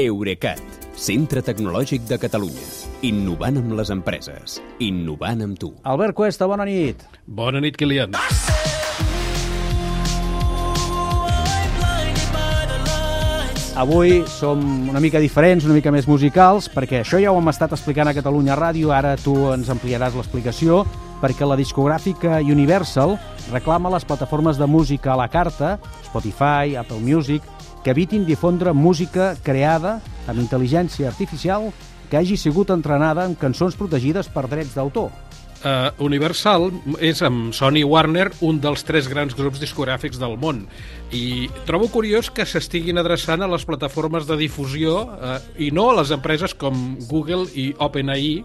Eurecat, centre tecnològic de Catalunya. Innovant amb les empreses. Innovant amb tu. Albert Cuesta, bona nit. Bona nit, Kilian. Avui som una mica diferents, una mica més musicals, perquè això ja ho hem estat explicant a Catalunya Ràdio, ara tu ens ampliaràs l'explicació, perquè la discogràfica Universal reclama les plataformes de música a la carta, Spotify, Apple Music, que evitin difondre música creada amb intel·ligència artificial que hagi sigut entrenada amb cançons protegides per drets d'autor. Uh, Universal és amb Sony Warner un dels tres grans grups discogràfics del món i trobo curiós que s'estiguin adreçant a les plataformes de difusió uh, i no a les empreses com Google i OpenAI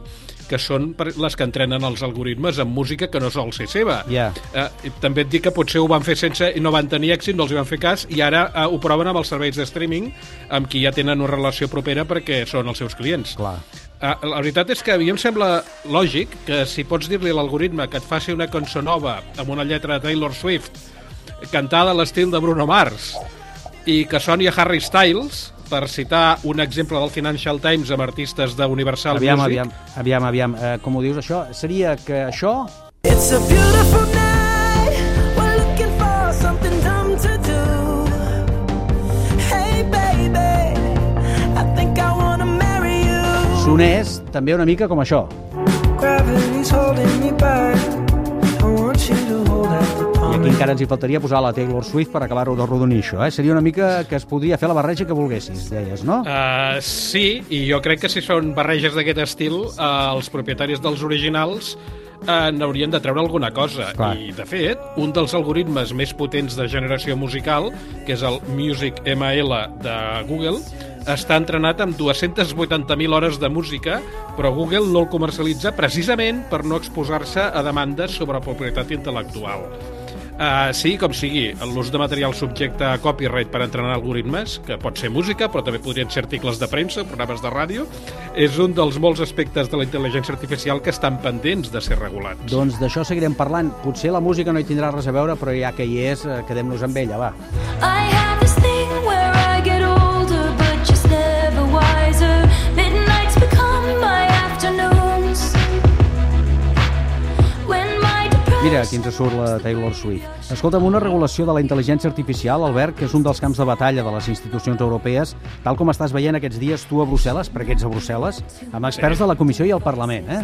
que són les que entrenen els algoritmes en música que no sol ser seva. Yeah. Uh, també et dic que potser ho van fer sense i no van tenir èxit, no els hi van fer cas, i ara uh, ho proven amb els serveis de streaming amb qui ja tenen una relació propera perquè són els seus clients. Clar. Uh, la veritat és que a mi em sembla lògic que si pots dir-li a l'algoritme que et faci una cançó nova amb una lletra de Taylor Swift cantada a l'estil de Bruno Mars i que soni a Harry Styles per citar un exemple del Financial Times amb artistes d'Universal Music aviam, aviam, aviam. Eh, com ho dius, això? Seria que això... It's a beautiful night. We're looking for something dumb to do. Hey, baby, I think I wanna marry you. sonés també una mica com això. Gravity's holding encara ens hi faltaria posar la Taylor Swift per acabar-ho de rodonir això, eh? Seria una mica que es podria fer la barreja que volguessis, deies, no? Uh, sí, i jo crec que si són barreges d'aquest estil, uh, els propietaris dels originals uh, n'haurien de treure alguna cosa. Clar. I, de fet, un dels algoritmes més potents de generació musical, que és el Music ML de Google, està entrenat amb 280.000 hores de música, però Google no el comercialitza precisament per no exposar-se a demandes sobre propietat intel·lectual. Uh, sí, com sigui, l'ús de material subjecte a copyright per entrenar algoritmes, que pot ser música, però també podrien ser articles de premsa, programes de ràdio, és un dels molts aspectes de la intel·ligència artificial que estan pendents de ser regulats. Doncs d'això seguirem parlant. Potser la música no hi tindrà res a veure, però ja que hi és, eh, quedem-nos amb ella, va. I have aquí ens surt la Taylor Swift. Escolta'm, una regulació de la intel·ligència artificial, Albert, que és un dels camps de batalla de les institucions europees, tal com estàs veient aquests dies tu a Brussel·les, perquè ets a Brussel·les, amb experts de la Comissió i el Parlament, eh?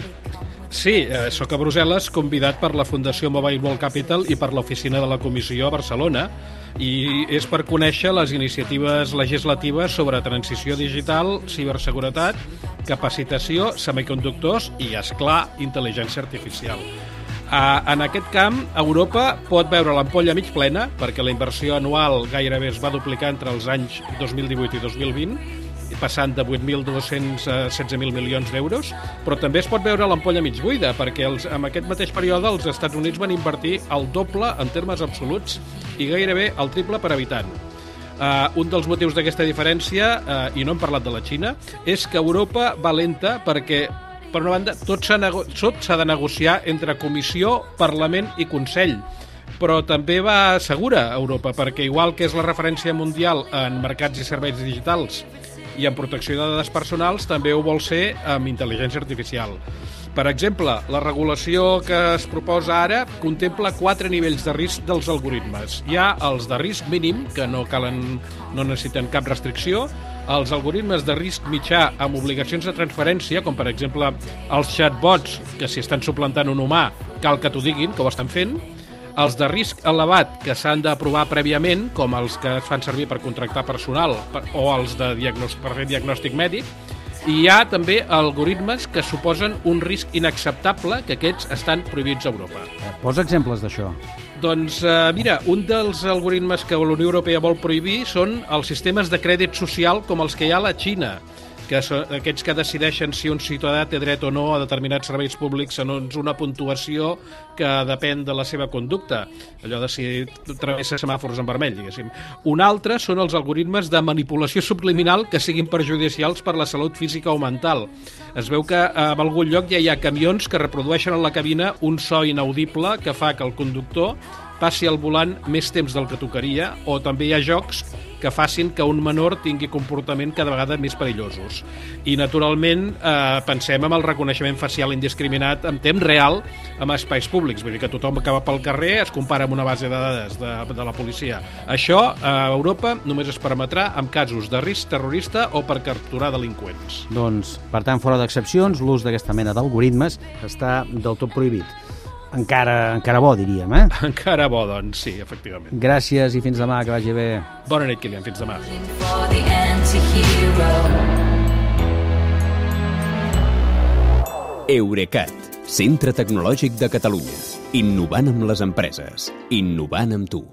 Sí, eh, sóc a Brussel·les, convidat per la Fundació Mobile World Capital i per l'oficina de la Comissió a Barcelona, i és per conèixer les iniciatives legislatives sobre transició digital, ciberseguretat, capacitació, semiconductors i, és clar intel·ligència artificial. En aquest camp, Europa pot veure l'ampolla mig plena, perquè la inversió anual gairebé es va duplicar entre els anys 2018 i 2020, passant de 8.200 a 16.000 milions d'euros, però també es pot veure l'ampolla mig buida, perquè els, en aquest mateix període els Estats Units van invertir el doble en termes absoluts i gairebé el triple per habitant. Uh, un dels motius d'aquesta diferència, uh, i no hem parlat de la Xina, és que Europa va lenta perquè per una banda, tot s'ha nego de negociar entre Comissió, Parlament i Consell però també va segura Europa, perquè igual que és la referència mundial en mercats i serveis digitals i en protecció de dades personals, també ho vol ser amb intel·ligència artificial. Per exemple, la regulació que es proposa ara contempla quatre nivells de risc dels algoritmes. Hi ha els de risc mínim, que no, calen, no necessiten cap restricció, els algoritmes de risc mitjà amb obligacions de transferència, com per exemple els chatbots, que si estan suplantant un humà cal que t'ho diguin, que ho estan fent, els de risc elevat que s'han d'aprovar prèviament, com els que es fan servir per contractar personal per, o els de diagnòstic, per fer diagnòstic mèdic, hi ha també algoritmes que suposen un risc inacceptable, que aquests estan prohibits a Europa. Eh, Posa exemples d'això. Doncs eh, mira, un dels algoritmes que la Unió Europea vol prohibir són els sistemes de crèdit social com els que hi ha a la Xina, que són aquests que decideixen si un ciutadà té dret o no a determinats serveis públics segons una puntuació que depèn de la seva conducta, allò de si travessa semàfors en vermell, diguéssim. Un altre són els algoritmes de manipulació subliminal que siguin perjudicials per la salut física o mental. Es veu que en algun lloc ja hi ha camions que reprodueixen en la cabina un so inaudible que fa que el conductor passi al volant més temps del que tocaria o també hi ha jocs que facin que un menor tingui comportament cada vegada més perillosos. I, naturalment, eh, pensem en el reconeixement facial indiscriminat en temps real amb espais públics. Vull dir que tothom que va pel carrer es compara amb una base de dades de, de la policia. Això a Europa només es permetrà en casos de risc terrorista o per capturar delinqüents. Doncs, per tant, fora d'excepcions, l'ús d'aquesta mena d'algoritmes està del tot prohibit. Encara, encara bo, diríem, eh? Encara bo, doncs, sí, efectivament. Gràcies i fins demà, que vagi bé. Bona nit, Kilian. Fins demà. Eurecat, centre tecnològic de Catalunya. Innovant amb les empreses. Innovant amb tu.